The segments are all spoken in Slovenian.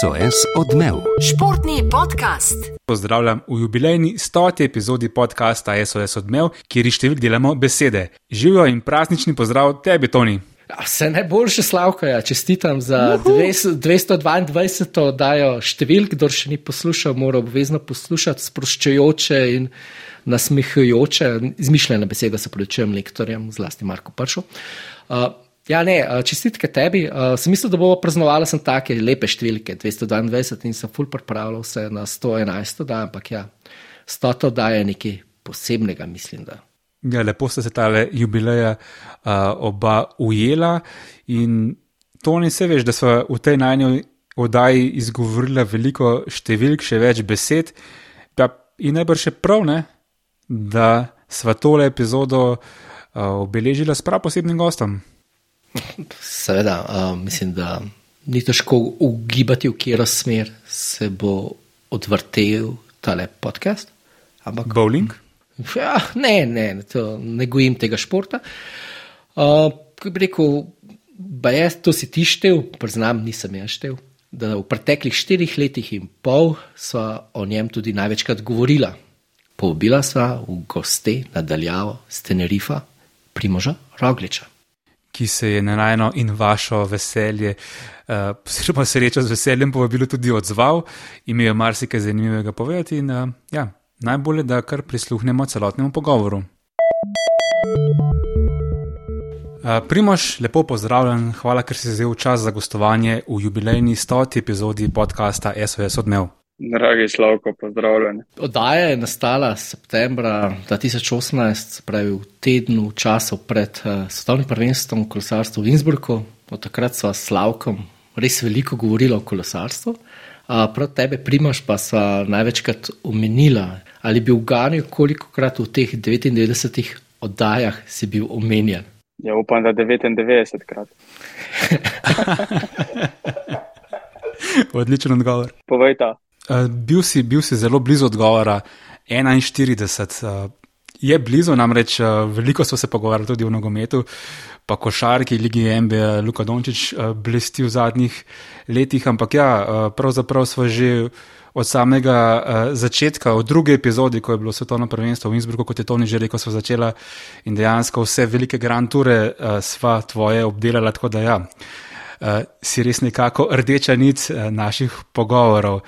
SOS odmev. Športni podcast. Pozdravljam v jubilejni 100. epizodi podcasta SOS odmev, kjer iz številk delamo besede. Živijo in praznični pozdrav tebi, Toni. Vse najboljše slavka, ja. čestitam za 200 222. oddajo številk, kdo še ni poslušal, mora obvezno poslušati sproščajoče in nasmehujoče, izmišljene besede, se pravičujem lektorjem, zlasti Marko Pršo. Uh, ja, ne, uh, čestitke tebi. Uh, sem mislil, da bomo praznovali sem take lepe številke, 222 in sem ful pripravljal se na 111. oddajo, ampak ja, 100. oddaja je nekaj posebnega, mislim, da. Ja, lepo ste se tale jubileja uh, oba ujela in Toni, se veš, da smo v tej najnji oddaji izgovorili veliko številk, še več besed. Ja, in najbrž je prav, ne, da sva tole epizodo uh, obeležila s prav posebnim gostom. Seveda, uh, mislim, da ni težko ugibati, v katero smer se bo odvrtel tale podcast. Ampak, Bowling. Ja, ne, ne, to, ne gojim tega športa. Uh, rekel, da je to si ti štev, priznam, nisem jaz štev. Da v preteklih štirih letih in pol sva o njem tudi največkrat govorila. Povabila sva v goste nadaljavo z Tenerifa, Primoža Rogliča. Ki se je na najno in vašo veselje, oziroma uh, srečo z veseljem, povabilo tudi odzval, imel je marsikaj zanimivega povedati. In, uh, ja, najbolje, da kar prisluhnemo celotnemu pogovoru. Uh, Primož, lepo pozdravljen, hvala, ker si vzel čas za gostovanje v jubilejni 100. epizodi podcasta SOS Odmev. Dragi Slavko, pozdravljen. Oddaja je nastala septembra 2018, pravi v tednu časov pred uh, svetovnim prvenstvom v kolesarstvu v Innsbrucku. Od takrat sva s Slavkom res veliko govorila o kolesarstvu. Uh, prav tebe, Primož, pa sva največkrat omenila, ali bi uganil, koliko krat v teh 99 oddajah si bil omenjen. Ja, upam, da 99 krat. Odličen odgovor. Povej ta. Uh, bil, si, bil si zelo blizu odgovora, 41. Uh, je blizu, namreč uh, veliko smo se pogovarjali tudi o nogometu, pa košarki, Ligi NBA, Luka Dončić uh, blesti v zadnjih letih, ampak ja, uh, pravzaprav smo že od samega uh, začetka, od druge epizode, ko je bilo svetovno prvenstvo v Innsbrucku, kot je Toni že rekel, smo začela in dejansko vse velike grand ture uh, sva tvoje obdelala, tako da ja, uh, si res nekako rdeča nit uh, naših pogovorov.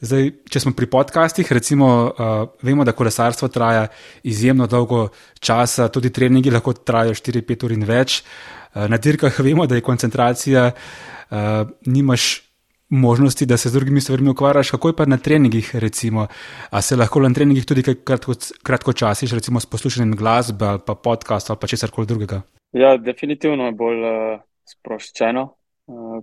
Zdaj, če smo pri podcastih, recimo, uh, vemo, da kolesarstvo traja izjemno dolgo časa, tudi treningi lahko trajajo 4-5 ur in več. Uh, na dirkah vemo, da je koncentracija, uh, nimaš možnosti, da se z drugimi stvarmi ukvarjaš, kako je pa na treningih, recimo, a se lahko na treningih tudi kratko, kratko časiš, recimo s poslušanjem glasbe ali pa podcastov ali pa česar koli drugega. Ja, definitivno je bolj uh, sproščeno uh,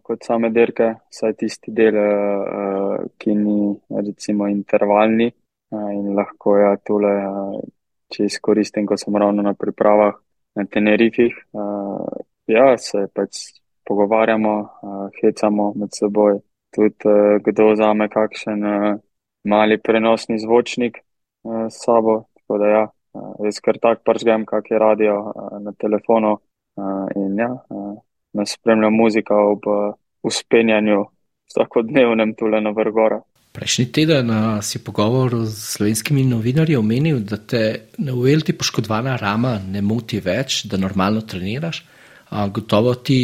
kot same dirke, saj tisti del, uh, ki ni recimo intervalni uh, in lahko ja tole, če izkoristim, ko sem ravno na pripravah na Tenerifih, ja, se pač pogovarjamo, hecamo med seboj, tudi kdo vzame kakšen mali prenosni zvočnik s sabo. Tako da ja, jaz kar tak pržgem, kak je radio na telefonu in ja, nas spremlja muzika ob uh, uspenjanju vsakodnevnem tule na vrgora. Prejšnji teden uh, si pogovor z slovenskimi novinarji omenil, da te na uvelti poškodovana rama ne moti več, da normalno treniraš. Uh, gotovo ti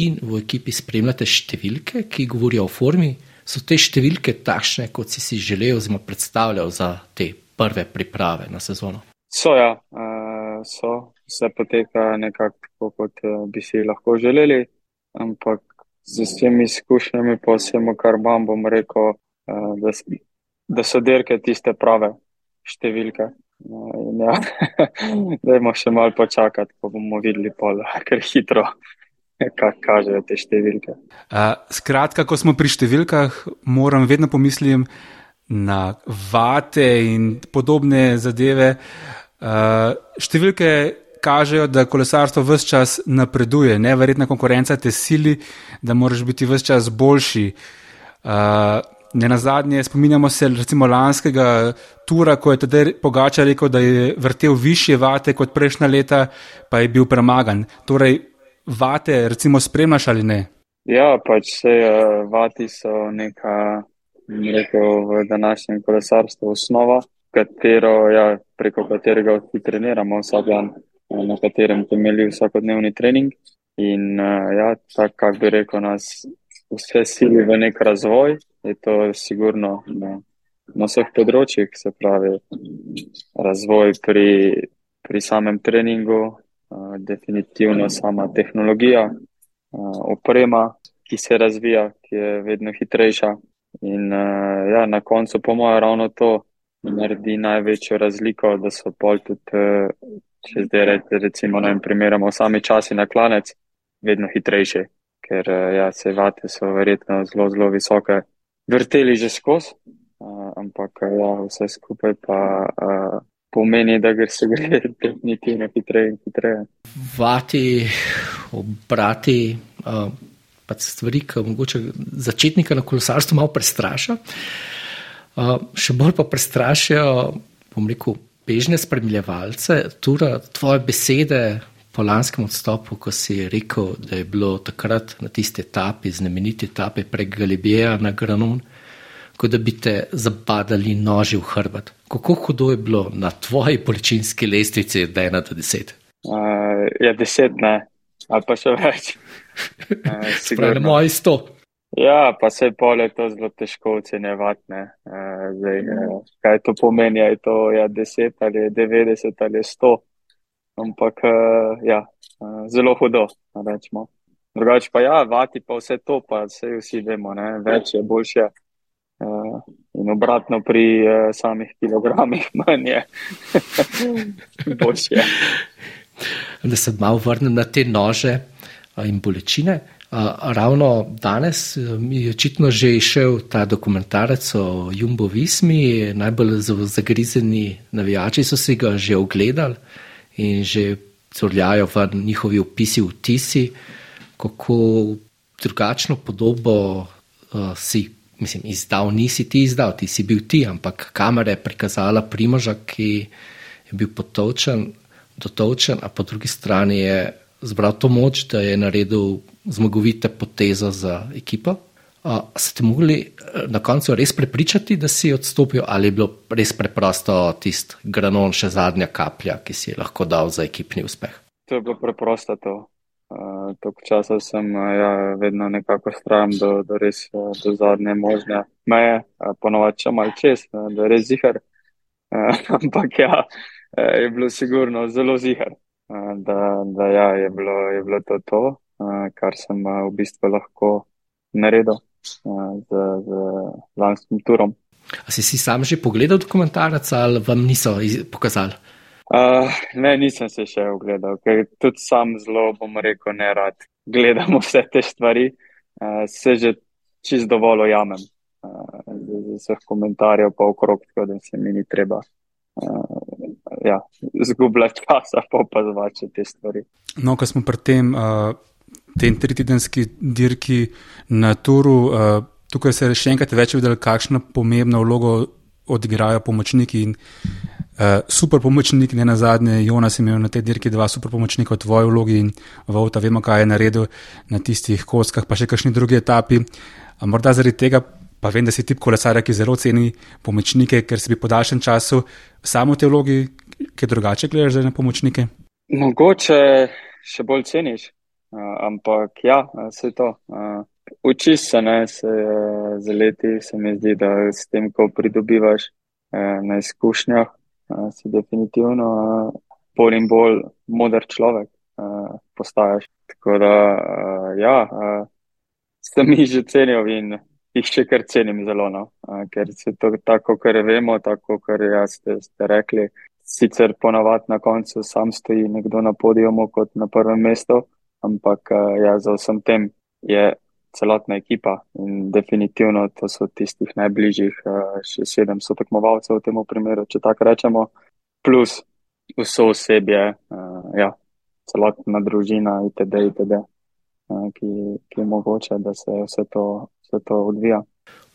in v ekipi spremljate številke, ki govorijo o formi. So te številke takšne, kot si si želel, oziroma predstavljal za te prve priprave na sezono? So, ja, uh, so. Vse poteka nekako kot uh, bi si lahko želeli, ampak z vsemi izkušnjami, pa vsemu, kar imam, bom rekel, uh, da, da so dirke tiste prave številke. Uh, ja, Dajmo še malo počakati, pa bomo videli, pol, ker hitro kako kažejo te številke. Uh, skratka, ko smo pri številkah, moram vedno pomisliti na vate in podobne zadeve. Uh, številke kažejo, da kolesarstvo vse čas napreduje, neverjetna konkurenca te sili, da moraš biti vse čas boljši. Uh, Ne na zadnje, spominjamo se recimo lanskega tura, ko je tedaj Pogača rekel, da je vrtel više vate kot prejšnja leta, pa je bil premagan. Torej, vate, recimo, spremljaš ali ne? Ja, pač se uh, vati so neka, rekel, v današnjem kolesarstvu osnova, katero, ja, preko katerega vsi treniramo vsak dan, na katerem temelji vsakodnevni trening. In uh, ja, tako, kako bi rekel, nas vse sili v nek razvoj, je to sigurno na, na vseh področjih, se pravi, razvoj pri, pri samem treningu, uh, definitivno sama tehnologija, oprema, ki se razvija, ki je vedno hitrejša. In ja, na koncu, po mojem, ravno to naredi največjo razliko, da so pol tudi, če zdaj recimo, ne vem, primerjamo sami časi na klanec, vedno hitrejši ker eh, ja, se vate so verjetno zelo, zelo visoke, vrteli že skozi, uh, ampak eh, ja, vse skupaj pa uh, pomeni, da gre se gre definitivno hitreje in hitreje. Vati, obrati, uh, pa stvari, ki mogoče začetnika na kolesarstvu malo prestraša. Uh, še bolj pa prestrašijo, bom rekel, bežne spremljevalce, tudi tvoje besede, po lanskem odstopu, ko si rekel, da je bilo takrat na tisti etapi, znameniti etapi prek Galibeja na Granon, kot da bi te zabadali noži v hrbet. Kako hudo je bilo na tvoji poličinski lestvici, da je na to deset? Uh, ja, deset ne, ali pa še več. Uh, Moj sto. Ja, pa se je pole to zelo težko ocenjevati. Uh, kaj to pomeni, je to ja, 10 ali 90 ali 100 ampak uh, ja, zelo hudo, rečemo. Drugače pa ja, vati pa vse to, pa vse vsi vemo, ne? več je boljše. Uh, in obratno pri uh, samih kilogramih, manj je boljše. Da se malo vrnem na te nože in bolečine. Ravno danes mi je očitno že išel ta dokumentarec o Jumbo Vismi, najbolj zagrizeni navijači so si ga že ogledali in že crljajo v njihovi opisi, vtisi, kako drugačno podobo uh, si, mislim, izdal, nisi ti izdal, ti si bil ti, ampak kamera je prikazala primoža, ki je bil potovčen, dotovčen, a po drugi strani je zbral to moč, da je naredil zmagovite poteze za ekipo. Uh, ste mogli eh, na koncu res prepričati, da si odstopil, ali je bilo res preprosto tisti granon, še zadnja kaplja, ki si je lahko dal za ekipni uspeh? To je bilo preprosto. To. Uh, Toliko časa sem uh, ja, vedno nekako strajam do, do res uh, do zadnje možne meje, uh, ponovadi če mal čez, uh, da je res zihar. Uh, ampak ja, uh, je bilo sigurno zelo zihar, da, da ja, je, bilo, je bilo to, to kar sem v bistvu lahko naredil z, z lanskim turom. A si si sam že pogledal dokumentarec ali vam niso pokazali? Uh, ne, nisem se še ogledal, ker tudi sam zelo, bom rekel, ne rad gledam vse te stvari. Uh, se že čist dovolj ojamem uh, z vseh komentarjev pa okrog, tako da se mi ni treba. Uh, ja, zgubljati časa, pa opazovati te stvari. No, ko smo pri tem, uh, tem tritidenski dirki na Turu. Uh, tukaj se je še enkrat več videl, kakšno pomembno vlogo odigrajo pomočniki in uh, super pomočniki. Ne na zadnje, Jonas je imel na tej dirki dva super pomočnika v tvoji vlogi in Vauta, vemo, kaj je naredil na tistih koskah, pa še kakšni drugi etapi. A morda zaradi tega. Pa vem, da si tip kolesarja, ki zelo ceni pomočnike, ker si bi po daljšem času samo v tej vlogi, ki drugače gledaš na pomočnike? Mogoče še bolj ceniš, Uh, ampak ja, vse to. Uh, učiš se, ne, se uh, za leti, se mi zdi, da s tem, ko pridobivaš uh, na izkušnjah, uh, si definitivno uh, bolj in bolj moder človek uh, postaješ. Tako da, uh, ja, uh, ste mi že cenil in jih še kar cenim zelo, no, uh, ker se to tako, kar vemo, tako, kar jaz ste, ste rekli. Sicer ponavadi na koncu sam stoji nekdo na podijumu kot na prvem mestu ampak eh, ja, za vsem tem je celotna ekipa in definitivno to so tistih najbližjih eh, še sedem sotekmovalcev v tem primeru, če tako rečemo, plus vso osebje, eh, ja, celotna družina itd., itd., ki, ki je mogoče, da se vse to, vse to odvija.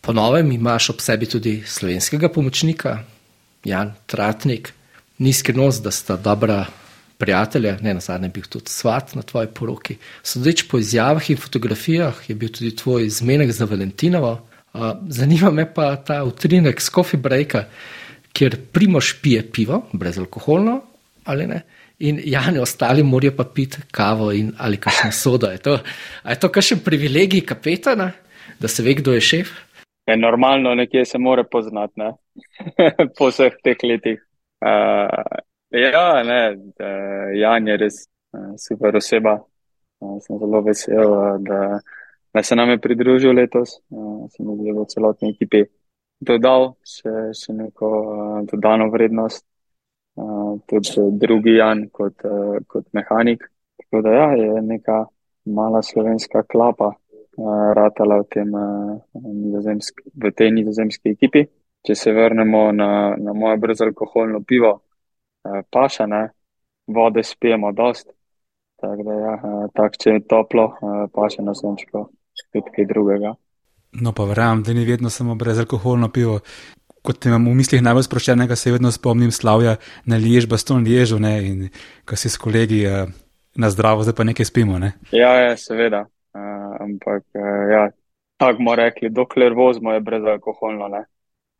Po novem imaš ob sebi tudi slovenskega pomočnika, Jan Tratnik. Ni skrivnost, da sta dobra prijatelja, ne na zadnje, bil tudi svat na tvoji poroki. Sodeč po izjavah in fotografijah je bil tudi tvoj zmenek za Valentinovo. Zanima me pa ta utrinek z coffee breaka, kjer primoš pije pivo, brezalkoholno ali ne. In Jani, ostali morajo pa piti kavo in ali kakšno sodo. Je to, je to kakšen privilegij kapetana, da se ve, kdo je šef? Je normalno, nekje se mora poznati, ne? po vseh teh letih. Uh, ja, ne, uh, Jan je res uh, super oseba. Uh, sem zelo vesel, uh, da, da se nam je pridružil letos. Uh, sem v celotni ekipi dodal še, še neko uh, dodano vrednost, uh, tudi drugi Jan kot, uh, kot mehanik. Tako da ja, je neka mala slovenska klapa uh, ratala v, tem, uh, v tej nizozemski ekipi. Če se vrnemo na, na moje brezalkoholno pivo, uh, paša, ne, vode spijemo dost. Tako da ja, uh, tak, če je toplo, uh, paša na sončko, spet kaj drugega. No, pa verjamem, da ni vedno samo brezalkoholno pivo. Kot imam v mislih najbolj sproščenega, se vedno spomnim slavja na Liež, Baston Liežu ne? in ko si s kolegi uh, na zdravo, zdaj pa nekaj spimo. Ne? Ja, ja, seveda. Uh, ampak uh, ja, tako bomo rekli, dokler vozimo je brezalkoholno, ne?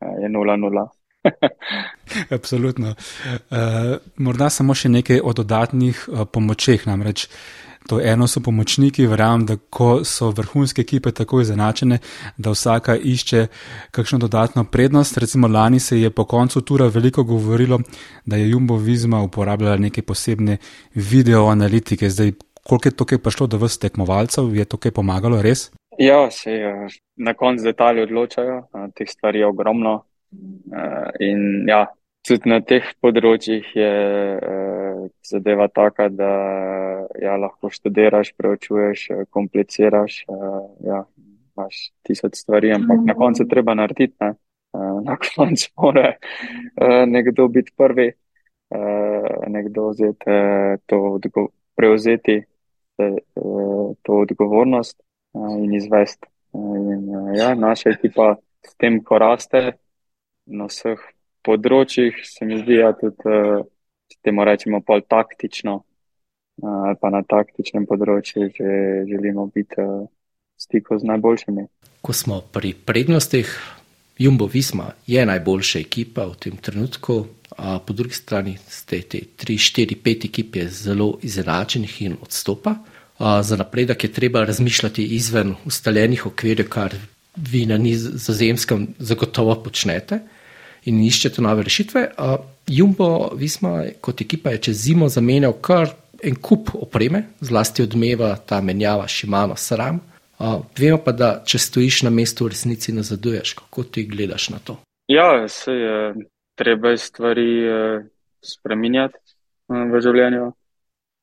Je 0-0. Absolutno. Uh, morda samo še nekaj o dodatnih uh, pomočeh. Namreč To eno so pomočniki, verjamem, da ko so vrhunske ekipe tako izenačene, da vsaka išče kakšno dodatno prednost. Recimo lani se je po koncu tura veliko govorilo, da je Jumbo Vizma uporabljala neke posebne videoanalitike. Zdaj, koliko je to kaj prišlo do vse tekmovalcev, je to kaj pomagalo res? Ja, se na koncu detalji odločajo, teh stvari je ogromno. In ja, tudi na teh področjih je zadeva taka, da ja, lahko študiraš, preučuješ, kompliciraš. Ja, imaš tisoč stvari, ampak na koncu treba narediti. Ne? Na koncu mora nekdo biti prvi, nekdo vzeti to, prevzeti to odgovornost in izvesti. In, ja, naša ekipa s tem, ko raste na vseh področjih, se mi zdi, da ja, tudi temu rečemo pol taktično, ali pa na taktičnem področju, če želimo biti v stiku z najboljšimi. Ko smo pri prednostih, Jumbo Visma je najboljša ekipa v tem trenutku, a po drugi strani ste te 3, 4, 5 ekipe zelo izenačenih in odstopa. Za napredek je treba razmišljati izven ustaljenih okvirjev, kar vi na nizozemskem zagotovo počnete in iščete nove rešitve. Jumbo, Visma, kot ekipa je čez zimo zamenjal kar en kup opreme, zlasti odmeva ta menjava Šimano Sram. Vemo pa, da če stojiš na mestu, v resnici nazaduješ. Kako ti gledaš na to? Ja, se je treba stvari spreminjati v življenju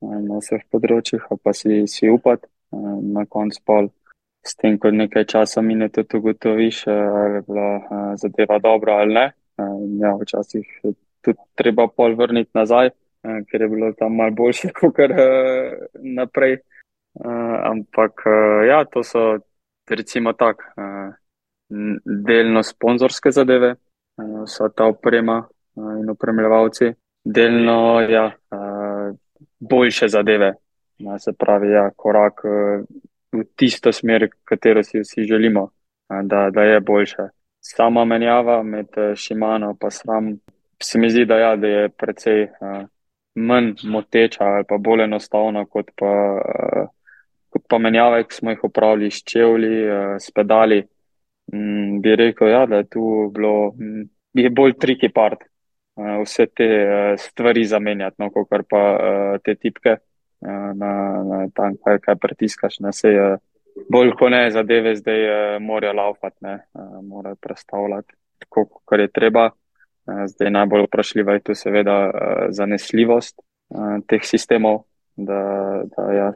na vseh področjih, pa si, si upati na koncu pol. S tem, ko nekaj časa mine, tudi ugotoviš, ali je bila zadeva dobra ali ne. Ja, včasih je tudi treba pol vrniti nazaj, ker je bilo tam malo boljše, kot kar naprej. Ampak ja, to so recimo tak, delno sponzorske zadeve, vsa ta oprema in opremljevalci, delno ja, boljše zadeve. Se pravi, ja, korak v tisto smer, katero si vsi želimo, da, da je boljše sama menjava med Šimano in Sram, se mi zdi, da, ja, da je precej uh, manj moteča ali pa bolj enostavna kot pa, kot pa menjave, ki smo jih upravili s čevlji, s pedali. Mm, bi rekel, ja, da je tu bilo, mm, je bolj triki part. Vse te stvari zamenjati, no, kot pa te tipke, na, na tam, kaj, kaj pritiskaš, na vse. Uh, bolj kot ne, zadeve zdaj morajo laufati, uh, morajo predstavljati tako, kot je treba. Zdaj najbolj vprašljiva je tu seveda zanesljivost teh sistemov, da, da ja,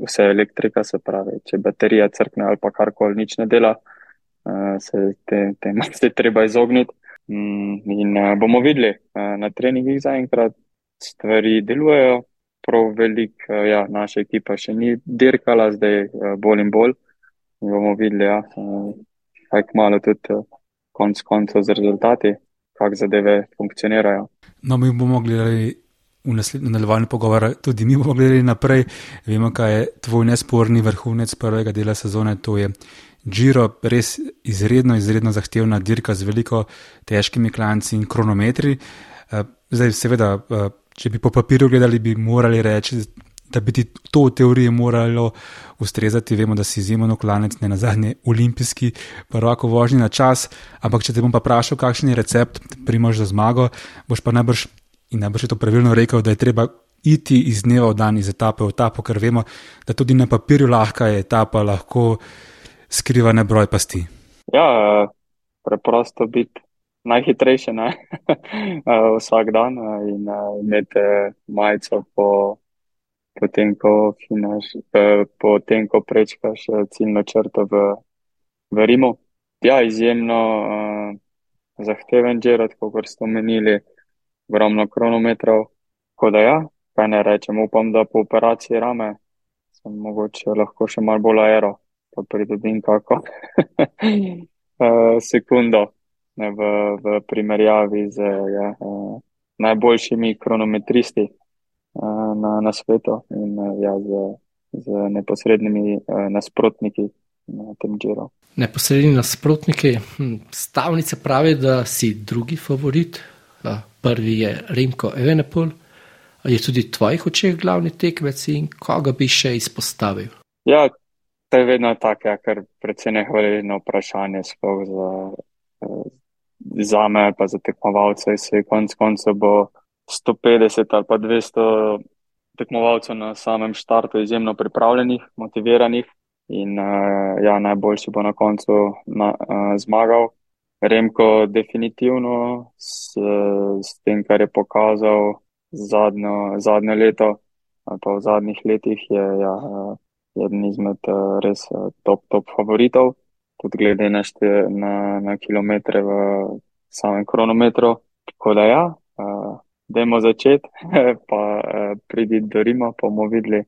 vse elektrika se pravi, če baterija crkne ali pa karkoli nič ne dela, se tem te se treba izogniti. Mm, in uh, bomo videli uh, na treningih zaenkrat, stvari delujejo prav velik, eh, ja, naša ekipa še ni dirkala, zdaj eh, bolj in bolj. In bomo videli, ja, eh, kaj kmalo tudi konc koncev z rezultati, kako zadeve funkcionirajo. No, mi bomo gledali v nadaljevanju pogovora tudi mi bomo gledali naprej. Vemo, kaj je tvoj nesporni vrhunec prvega dela sezone, to je Giro, res izredno, izredno zahtevna dirka z veliko težkimi klanci in kronometri. Eh, zdaj, seveda, eh, če bi po papirju gledali, bi morali reči, da bi ti to v teoriji moralo ustrezati. Vemo, da si izjemen klanec, ne na zadnje olimpijski, prvako vožnji na čas. Ampak, če te bom pa vprašal, kakšen je recept, primož za zmago, boš pa najbrž in najbrž je to pravilno rekel, da je treba iti iz dneva v dan, iz etape v etapo, ker vemo, da tudi na papirju lahka je etapa, lahko skriva nebroj pasti. Ja, preprosto biti najhitrejši ne? vsak dan in imeti majico po, po tem, ko, finaš, po tem, ko prečkaš ciljno črto v, v Rimu. Ja, izjemno zahteven žirot, kot ste omenili ogromno kronometrov. Tako da ja, kaj ne rečem, upam, da po operaciji rame sem mogoče lahko še malo bolj aero, pa pridobim kako eh, sekundo ne, v, v primerjavi z ja, eh, najboljšimi kronometristi eh, na, na svetu in ja, z, z neposrednimi nasprotniki. Na tem džiru. Neposredni nasprotniki, hm, stavnice pravi, da si drugi favorit, prvi je Remko Evenepol. Je tudi v tvojih očeh glavni tekmec in koga bi še izpostavil? Ja, to je vedno tako, ja, ker predvsem je hvaležno vprašanje sploh za, za me, pa za tekmovalce. Se konc koncev bo 150 ali pa 200 tekmovalcev na samem štartu izjemno pripravljenih, motiviranih in ja, najboljši bo na koncu na, zmagal. Remko definitivno s, s tem, kar je pokazal zadnjo, zadnje leto pa v zadnjih letih, je ja, eden izmed res top, top favoritov, tudi glede na, šte, na, na kilometre v samem kronometru. Tako da ja, dajmo začeti, pa pridi do Rima, pa bomo videli,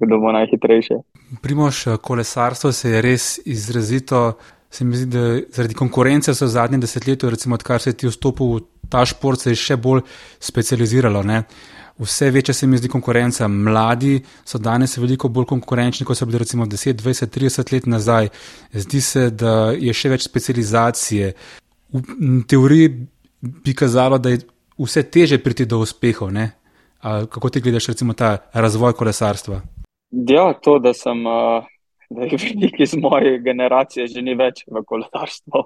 kdo bo najhitrejši. Primoš kolesarstvo se je res izrazito se mi zdi, da zaradi konkurence so v zadnjem desetletju, recimo odkar se ti vstopil v ta šport, se je še bolj specializiralo. Ne? Vse večja se mi zdi konkurenca. Mladi so danes veliko bolj konkurenčni, kot so bili recimo 10, 20, 30 let nazaj. Zdi se, da je še več specializacije. V teoriji bi kazalo, da je vse teže priti do uspehov. Kako ti gledaš recimo ta razvoj kolesarstva? Ja, to, da sem. Uh da jih veliko iz moje generacije že ni več v kolesarstvu.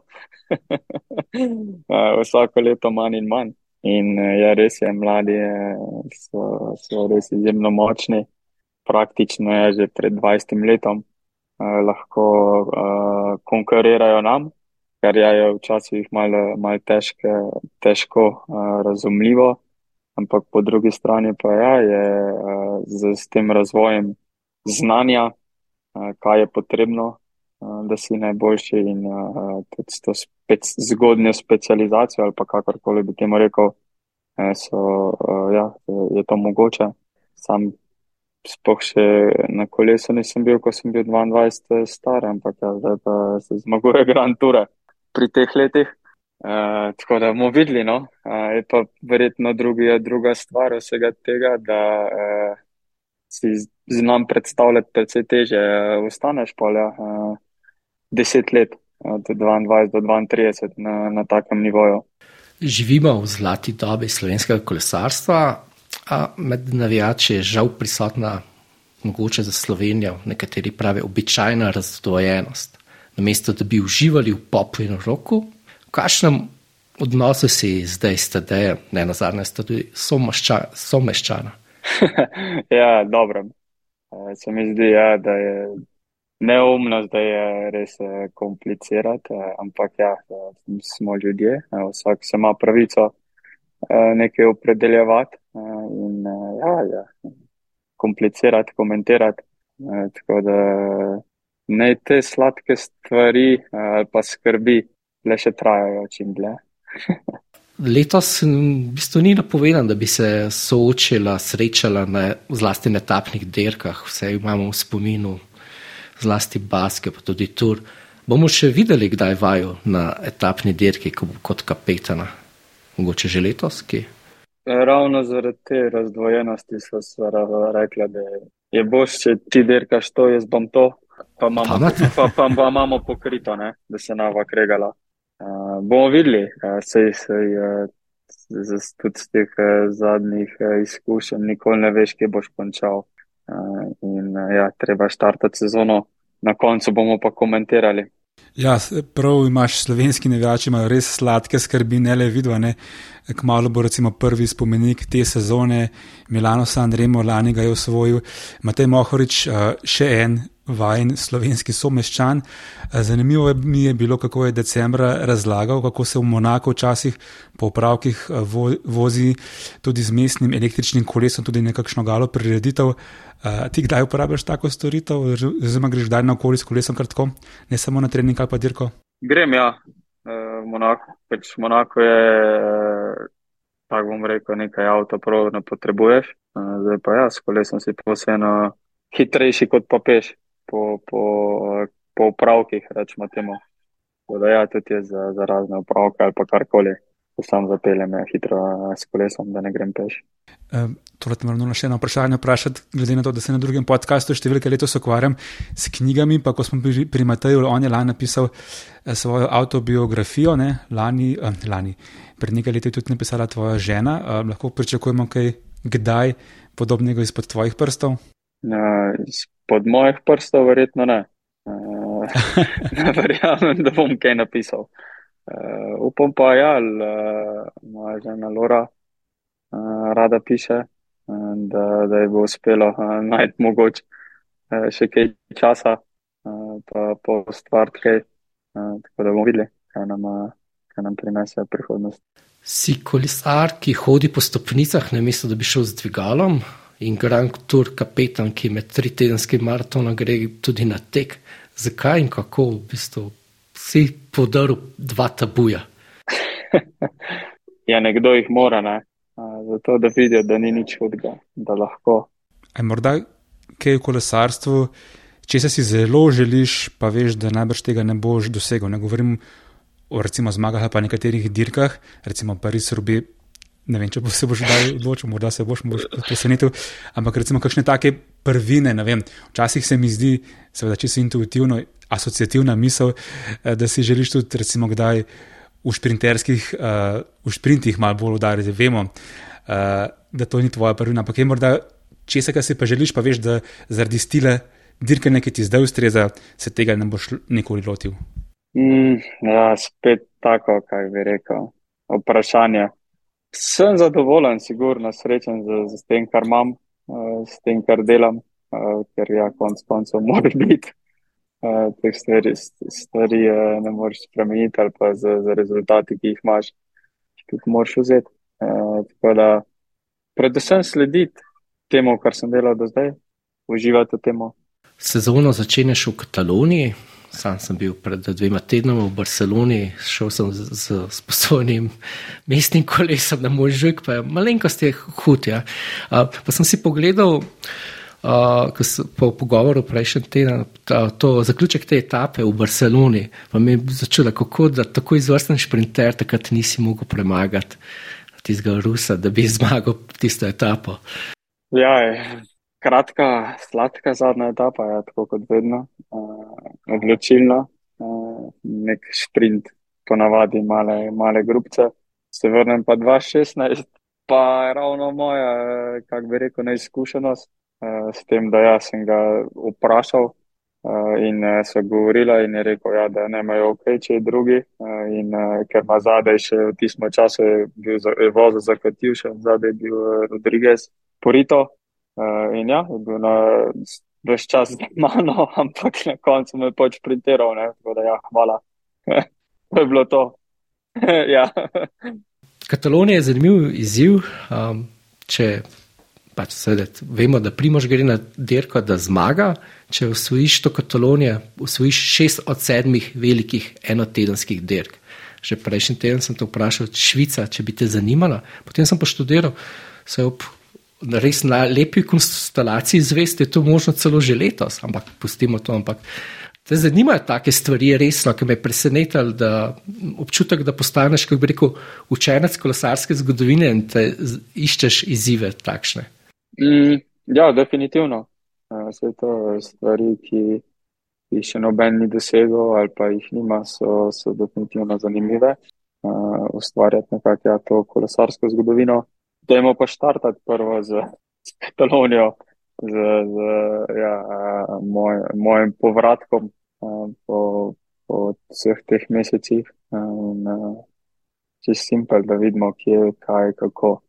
Vsako leto manj in manj. In eh, ja, res je, mladi eh, so, so res izjemno močni. Praktično je že pred 20 letom eh, lahko eh, konkurirajo nam, kar je včasih malo mal težke, težko eh, razumljivo. Ampak po drugi strani pa ja, je eh, z, z tem razvojem znanja kaj je potrebno, da si najboljši in tudi s to spec, zgodnjo specializacijo ali kakorkoli bi temu rekel, so, ja, je to mogoče. Sam spoh še na kolesu nisem bil, ko sem bil 22 star, ampak ja, zdaj pa se zmaguje Grand Tour pri teh letih. Uh, tako da bomo videli, no, uh, je pa verjetno drugi, druga stvar vsega tega, da uh, si znam predstavljati, precej teže. Ostaneš pa le uh, deset let, od 22 do 32 na, na takem nivoju. Živimo v zlati dobi slovenskega kolesarstva, a med navijači je žal prisotna, mogoče za Slovenijo, nekateri pravijo, običajna razdvojenost. Namesto da bi uživali v popu in roku, v kakšnem odnosu si zdaj, ste, ne na zadnje, ste tudi someščana. ja, dobro. Eh, se mi zdi, ja, da je neumno, da je res eh, komplicirati, eh, ampak ja, smo ljudje, vsak se ima pravico nekaj opredeljevati in ja, ja, komplicirati, komentirati. Tako da naj te sladke stvari ali pa skrbi le še trajajo čim dlje. Letos v bistvu ni napovedano, da bi se soočila, srečala na zlasti na etapnih dirkah, vse imamo v spominu, zlasti baske, pa tudi tur. Bomo še videli, kdaj vajo na etapni dirki kot kapetana, mogoče že letos? Ki? ravno zaradi te razdvojenosti so rekli, da je boš, če ti dirkaš to, jaz bom to, pa imamo, pa, pa, pa imamo pokrito, ne, da se nava kregala. Uh, bomo videli, uh, sej, sej, uh, z, z, tudi z teh uh, zadnjih uh, izkušenj, nikoli ne veš, kje boš končal. Uh, in uh, ja, treba štartati sezono, na koncu bomo pa komentirali. Ja, prav imaš slovenski nevijači, imajo res sladke skrbi, ne le vidva. Kmalo bo recimo prvi spomenik te sezone, Milano Sanremo, lani ga je osvojil, Matej Mohorič, eh, še en vajen slovenski someščan. Eh, zanimivo mi je bilo, kako je decembra razlagal, kako se v Monaku včasih po upravkih eh, vozi tudi z mestnim električnim kolesom, tudi nekakšno galo prireditev. Uh, ti kdaj uporabljaš tako storitev, oziroma greš kdaj na okoliš s kolesom, kratko, ne samo na trening ali pa dirko? Grem, ja, v Monako. Pač Monako je, tako bom rekel, nekaj avto, prav ne potrebuješ. Zdaj pa ja, s kolesom si posebno hitrejši kot pa peš po, po, po upravkih, rečemo temu. Da ja, tudi je za, za razne upravke ali pa karkoli ko sam zapeljem hitro s kolesom, da ne grem peš. Um, Tole te moram še eno vprašanje vprašati, glede na to, da se na drugem podkastu številke letos ukvarjam s knjigami. Pa ko smo pri, pri Mateju, on je lani napisal eh, svojo autobiografijo, ne, lani, eh, lani, pred nekaj leti tudi napisala tvoja žena. Eh, lahko pričakujemo kaj, kdaj podobnega izpod tvojih prstov? Uh, izpod mojih prstov, verjetno ne. Uh, verjamem, da bom kaj napisal. Uh, upam pa, ja, uh, moja žena Lora uh, rada piše, da, da je bo uspelo uh, najti mogoče uh, še kaj časa, uh, pa po stvar kaj, uh, tako da bomo videli, kaj nam, uh, kaj nam prinese prihodnost. Si kolesar, ki hodi po stopnicah, ne misli, da bi šel z dvigalom in Grand Tour kapetan, ki med tri tedenski maratona gre tudi na tek. Zakaj in kako v bistvu si podaril dva tabuja. ja, nekdo jih mora, ne? zato da vidijo, da ni nič hudega, da lahko. Aj morda kaj v kolesarstvu, če se si zelo želiš, pa veš, da najbrž tega ne boš dosegel. Ne govorim o recimo zmagah pa nekaterih dirkah, recimo Paris Rubi. Ne vem, če bo se boš dal odločil, morda se boš, presenetil, ampak recimo kakšne take prvine, ne vem, včasih se mi zdi, seveda, če si intuitivno, asociativna misel, eh, da si želiš tudi, recimo, kdaj v sprinterskih, uh, v sprintih malo bolj udariti. Vemo, uh, da to ni tvoja prvina, ampak je morda česa, kar si pa želiš, pa veš, da zaradi stile dirkanja, ki ti zdaj ustreza, se tega ne boš nikoli lotil. Mm, ja, spet tako, kaj bi rekel. Vprašanje. Sem zadovoljen, sigurno srečen z, z tem, kar imam, uh, s tem, kar delam, uh, ker ja, konc koncev mora biti teh stvari, stvari ne moreš spremeniti, ali pa za, za rezultati, ki jih imaš, jih moraš vzeti. Tako da, predvsem slediti temu, kar sem delal do zdaj, uživati v tem. Sezono začenjaš v Kataloniji. Sam sem bil pred dvema tednoma v Barceloni, šel sem z, z sposobnim mestnim kolesom na moj žig, pa je malenkost je hud. Ja. Uh, pa sem si pogledal uh, po pogovoru prejšnji teden, to zaključek te etape v Barceloni, pa mi je začelo, kako da tako izvrsten šprinter takrat nisi mogel premagati tistega Rusa, da bi zmagal tisto etapo. Ja. Kratka, sladka zadnja etapa, ja, tako kot vedno, uh, odločilna, uh, nek šprint, ponavadi male, male grupce. Se vrnem pa 2016, pa je ravno moja, kako bi rekel, neizkušenost, uh, s tem, da ja, sem ga vprašal uh, in uh, so govorila in je rekel, ja, da ne imajo ok, če je drugi. Uh, in uh, ker ima zadaj še v tistem času je bil je vozil za Kativša, zadaj je bil uh, Rodriguez Porito. Uh, in ja, je bil na več čas z mano, ampak na koncu me je pač printeral, ne, tako da ja, hvala. to je bilo to. ja. Katalonija je zanimiv izziv. Um, če pač seveda, vemo, da Primož gre na dirko, da zmaga. Če usvojiš to Katalonijo, usvojiš šest od sedmih velikih enotedenskih dirk. Že prejšnji teden sem te vprašal, Švica, če bi te zanimala. Potem sem pa študiral, se ob res na lepi konstelaciji zvesti, je to možno celo že letos, ampak pustimo to. Ampak Te zanimajo take stvari, resno, ki me je presenetil, da občutek, da postaneš, kako bi rekel, učenec kolesarske zgodovine in te iščeš izzive takšne. Mm, ja, definitivno. Vse to stvari, ki jih še noben ni dosegel ali pa jih nima, so, so definitivno zanimive. Uh, ustvarjati nekako ja, to kolesarsko zgodovino. Dajmo pa štartati prvo z, z Katalonijo z, z ja, moj, mojim povratkom po, po vseh teh mesecih. Čez simpel, da vidimo, kje, kaj, kako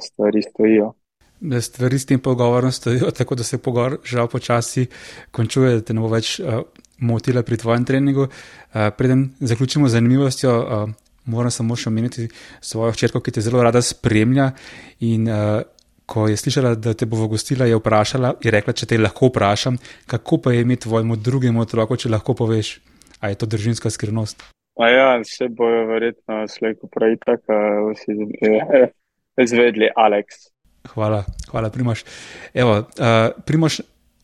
stvari stojijo. Da stvari s tem pogovorom stojijo, tako da se pogovor žal počasi končuje, da te ne bo več uh, motila pri tvojem treningu. Uh, preden zaključimo z zanimivostjo, uh, moram samo še omeniti svojo hčerko, ki te zelo rada spremlja in uh, ko je slišala, da te bo gostila, je vprašala in rekla, če te lahko vprašam, kako pa je imeti tvojemu drugemu otroku, če lahko poveš, a je to držinska skrivnost. A ja, vse bojo verjetno slejko prej tako, vsi izvedli, Aleks. Hvala, hvala, Primoš. Evo, uh, Primoš,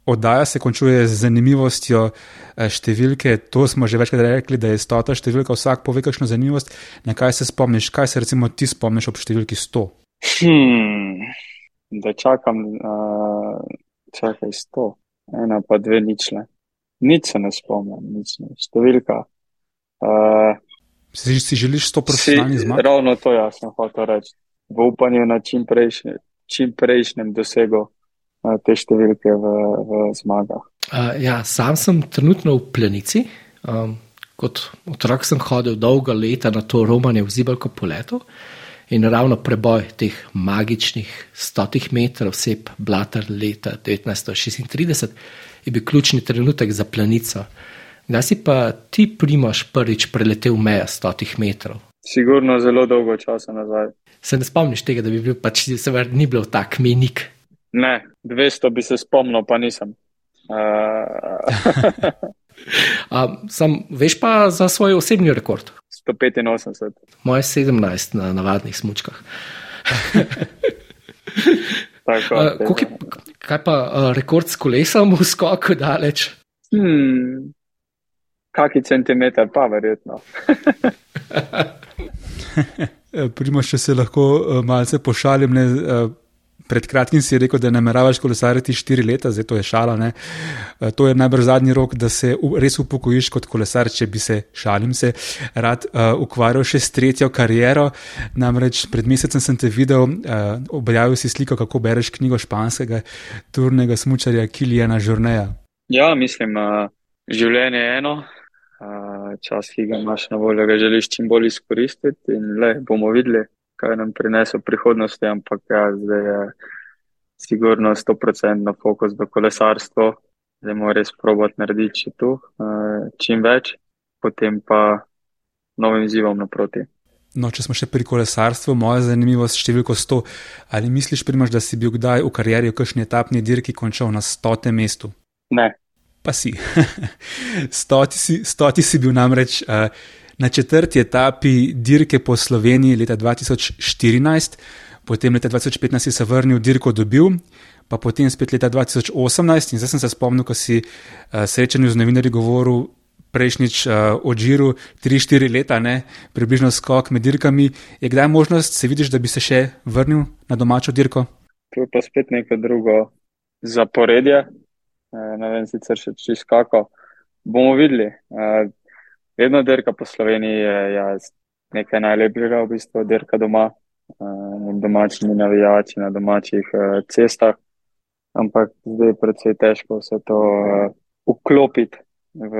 oddaja se končuje z zanimivostjo številke. To smo že večkrat rekli, da je stota številka. Vsak pove kakšno zanimivost. Na kaj se spomniš? Kaj se recimo ti spomniš ob številki 100? Hmm da čakam, uh, čakaj sto, ena pa dve ničle. Nič se ne spomnim, nič ne. Številka. Uh, si, si želiš sto profesionalni zmag? Ravno to jaz sem hotel reči. V upanju na čim, prejšnje, čim prejšnjem dosegu te številke v, v zmagah. Uh, ja, sam sem trenutno v plenici. Um, kot otrok sem hodil dolga leta na to romanje v zibelko poletu. In ravno preboj teh magičnih stotih metrov, vseb Blatar leta 1936, je bil ključni trenutek za planico. Kdaj si pa ti, Primoš, prvič preletel mejo stotih metrov? Sigurno zelo dolgo časa nazaj. Se ne spomniš tega, da bi bil pač sever, ni bil tak menik? Ne, 200 bi se spomnil, pa nisem. Uh... um, sam, veš pa za svoj osebni rekord? 185. Moje 17 na navadnih smočkah. Tako, uh, je, kaj pa uh, rekord s kolesom v skoku daleč? Hmm, kaki centimeter, pa verjetno. Primo, če se lahko uh, malce pošalim, ne, uh, Pred kratkim si rekel, da nameravaš kolesariti štiri leta, zdaj to je šala. Ne? E, to je najbrž zadnji rok, da se res upokojiš kot kolesar, če bi se, šalim se, rad uh, ukvarjal še s tretjo kariero. Namreč pred mesecem sem te videl, uh, objavil si sliko, kako bereš knjigo španskega turnega smučarja Kilijana Žurneja. Ja, mislim, uh, življenje je eno. Uh, čas, ki ga imaš na voljo, ga želiš čim bolj izkoristiti, in le bomo videli, kaj nam prinese v prihodnosti, ampak ja, zdaj je sigurno 100% fokus do kolesarstva, zdaj moramo res probati narediti še tu uh, čim več, potem pa novim izzivom naproti. No, če smo še pri kolesarstvu, moja zanimivost številko 100. Ali misliš, primaš, da si bil kdaj v karieri v kakšni etapni dirki končal na stotem mestu? Ne. Pa si. stoti, si stoti si bil namreč. Uh, na četrti etapi dirke po Sloveniji leta 2014, potem leta 2015 si se vrnil, dirko dobil, pa potem spet leta 2018 in zdaj sem se spomnil, ko si uh, srečanju z novinarji govoril. Prejšnjič uh, od Žiru, 3-4 leta, ne, približno skok med dirkami. Je kdaj možnost, se vidiš, da bi se še vrnil na domačo dirko? To je pa spet neko drugo zaporedje. E, ne vem, sicer še čez kako. Bomo videli. E, vedno dirka po Sloveniji je ja, nekaj najlepšega, v bistvu dirka doma, uh, domačimi navijači na domačih uh, cestah. Ampak zdaj je predvsej težko vse to uh, vklopiti v,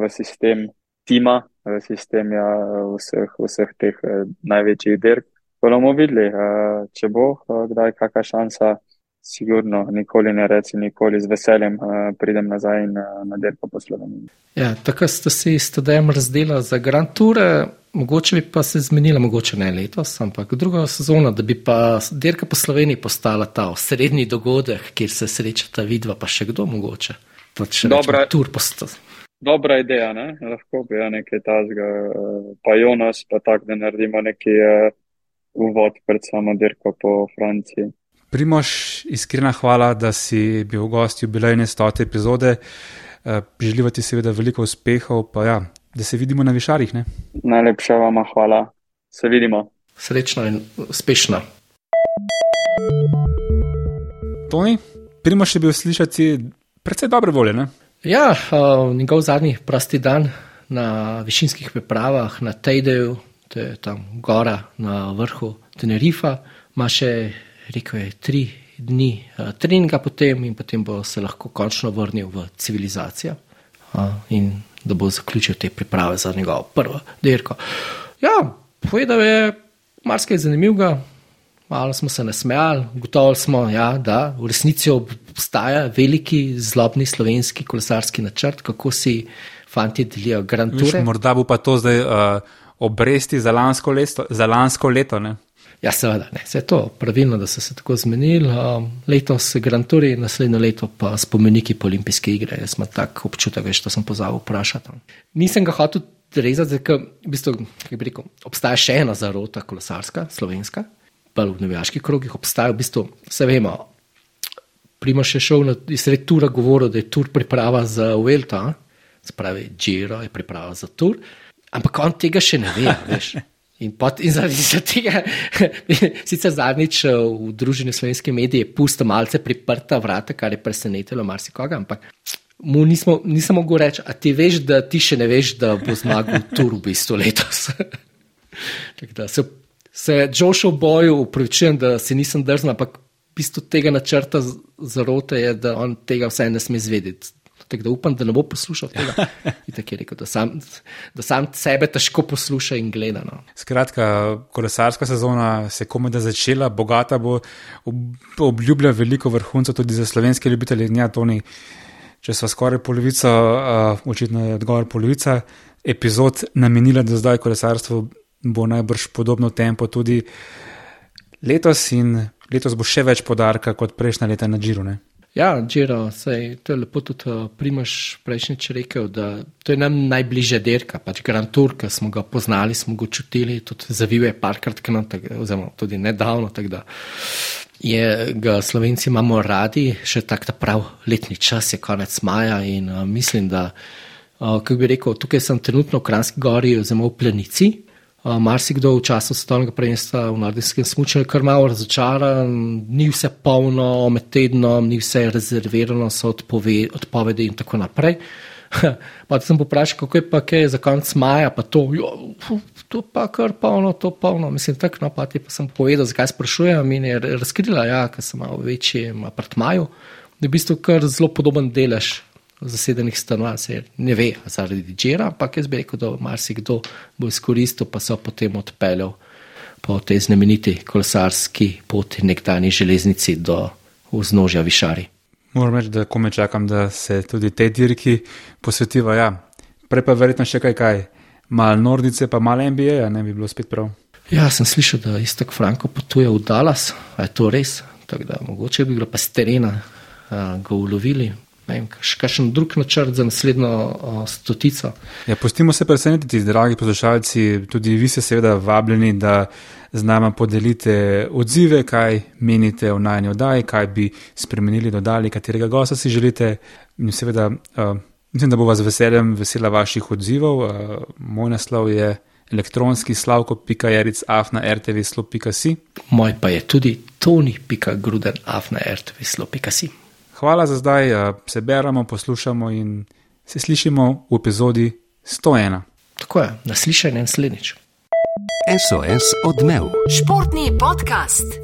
v sistem tima, v sistem ja, vseh, vseh teh uh, največjih dirk. Bomo videli, uh, če bo uh, kdaj kakšna šansa sigurno nikoli ne reči, nikoli z veseljem uh, pridem nazaj in uh, na dirko po Sloveniji. Ja, tako ste si studijem razdelili za Grand Tour, mogoče bi pa se zmenila, mogoče ne letos, ampak druga sezona, da bi pa dirka po Sloveniji postala ta srednji dogodek, kjer se srečata vidva, pa še kdo mogoče. Dobra, dobra ideja, ne? lahko bi ja nekaj tazga, pa Jonas, pa tak, da naredimo neki uh, uvod pred samo dirko po Franciji. Primoš, iskrena hvala, da si bil gost jubilejne stote epizode. Uh, želiva ti seveda veliko uspehov, pa ja, da se vidimo na višarjih. Ne? Najlepša vam hvala. Se vidimo. Srečno in uspešno. Toni, Primoš je bil slišati precej dobre volje. Ne? Ja, uh, njegov zadnji prosti dan na višinskih pripravah na Tejdeju, to je tam gora na vrhu Tenerifa, ima še, rekel je, tri dni uh, treninga potem in potem bo se lahko končno vrnil v civilizacijo uh, in da bo zaključil te priprave za njegovo prvo dirko. Ja, povedal je marsikaj zanimivega, malo smo se nasmejali, gotovo smo, ja, da v resnici obstaja veliki zlobni slovenski kolesarski načrt, kako si fanti delijo Grand Tour. Morda bo pa to zdaj uh, obresti za lansko leto. Za lansko leto ne? Ja, seveda, ne. Vse je to pravilno, da so se tako zmenili. Um, letos Grand Tour, naslednje leto pa spomeniki po olimpijske igre. Jaz imam tak občutek, veš, to sem pozabil vprašati. Nisem ga hotel rezati, ker v bistvu, rekel, obstaja še ena zarota kolesarska, slovenska, pa v nevijaških krogih obstaja, v bistvu, vse vemo. Primoš je šel na sred tura govoril, da je tur priprava za Uelta, spravi Giro je priprava za tur, ampak on tega še ne ve, veš. In, pot, in zaradi tega, sicer zadnjič v družini slovenske medije, pusto malce priprta vrata, kar je presenetilo marsikoga, ampak mu nismo, nisem mogel reči, a ti veš, da ti še ne veš, da bo zmagal tur v bistvu letos. se, se Joshua boju upravičujem, da se nisem drznil, ampak v bistvu tega načrta zarote je, da on tega vsaj ne sme zvedeti. Tako da upam, da ne bo poslušal tega. Rekel, da, sam, da sam sebe težko posluša in gleda. No. Skratka, kolesarska sezona se je komaj začela, bogata bo, obljublja veliko vrhuncev tudi za slovenske ljubitelje. Ja, Toni, če so skoraj polovica, uh, očitno je odgovor polovica epizod namenila do zdaj kolesarstvu, bo najbrž podobno tempo tudi letos in letos bo še več podarka kot prejšnja leta na Džiru. Ja, Džiro, sej, to je lepo tudi uh, Primoš prejšnjič rekel, da to je nam najbližje derka, pač Grand Tour, ki smo ga poznali, smo ga čutili, tudi zavil je parkrat k nam, oziroma tudi nedavno, tako da je ga Slovenci imamo radi, še tak ta prav letni čas je konec maja in uh, mislim, da, uh, kako bi rekel, tukaj sem trenutno v Kranski gori, oziroma v Plenici, Marsikdo v času svetovnega prvenstva v nordijskem smučanju je kar malo razočaran, ni vse polno med tednom, ni vse rezervirano, so odpove, odpovedi in tako naprej. Pa sem poprašal, kako je pa kaj za konec maja, pa to, jo, to pa kar polno, to polno. Mislim, tako, no, pa ti pa sem povedal, zakaj sprašujem in je razkrila, ja, ker sem malo večji apartmaju, da je v bistvu kar zelo podoben delež zasedenih stanovanj, se ne ve zaradi džera, ampak jaz bi rekel, da marsikdo bo izkoristil, pa so potem odpeljal po tej znameniti kolesarski poti nekdani železnici do vznožja Višari. Moram reči, da kome čakam, da se tudi te dirki posvetiva. Ja. Prej pa verjetno še kaj, kaj. Mal Nordice, pa malo NBA, ne bi bilo spet prav. Ja, sem slišal, da istok Franko potuje v Dallas, a je to res? Tako da mogoče bi bilo pa z terena uh, ga ulovili, vem, kakšen drug načrt za naslednjo o, stotico. Ja, pustimo se presenetiti, dragi poslušalci, tudi vi ste seveda vabljeni, da z nami podelite odzive, kaj menite o najni oddaji, kaj bi spremenili, dodali, katerega gosta si želite. In seveda, uh, mislim, da bo vas veseljem vesela vaših odzivov. Uh, moj naslov je elektronski slavko.jeric afna rtv.si. Moj pa je tudi toni.gruden afna rtv.si. Hvala za zdaj, eh, se beremo, poslušamo in se slišimo v epizodi 101. Tako je, naslišanje naslednjič. SOS odmev. Športni podcast.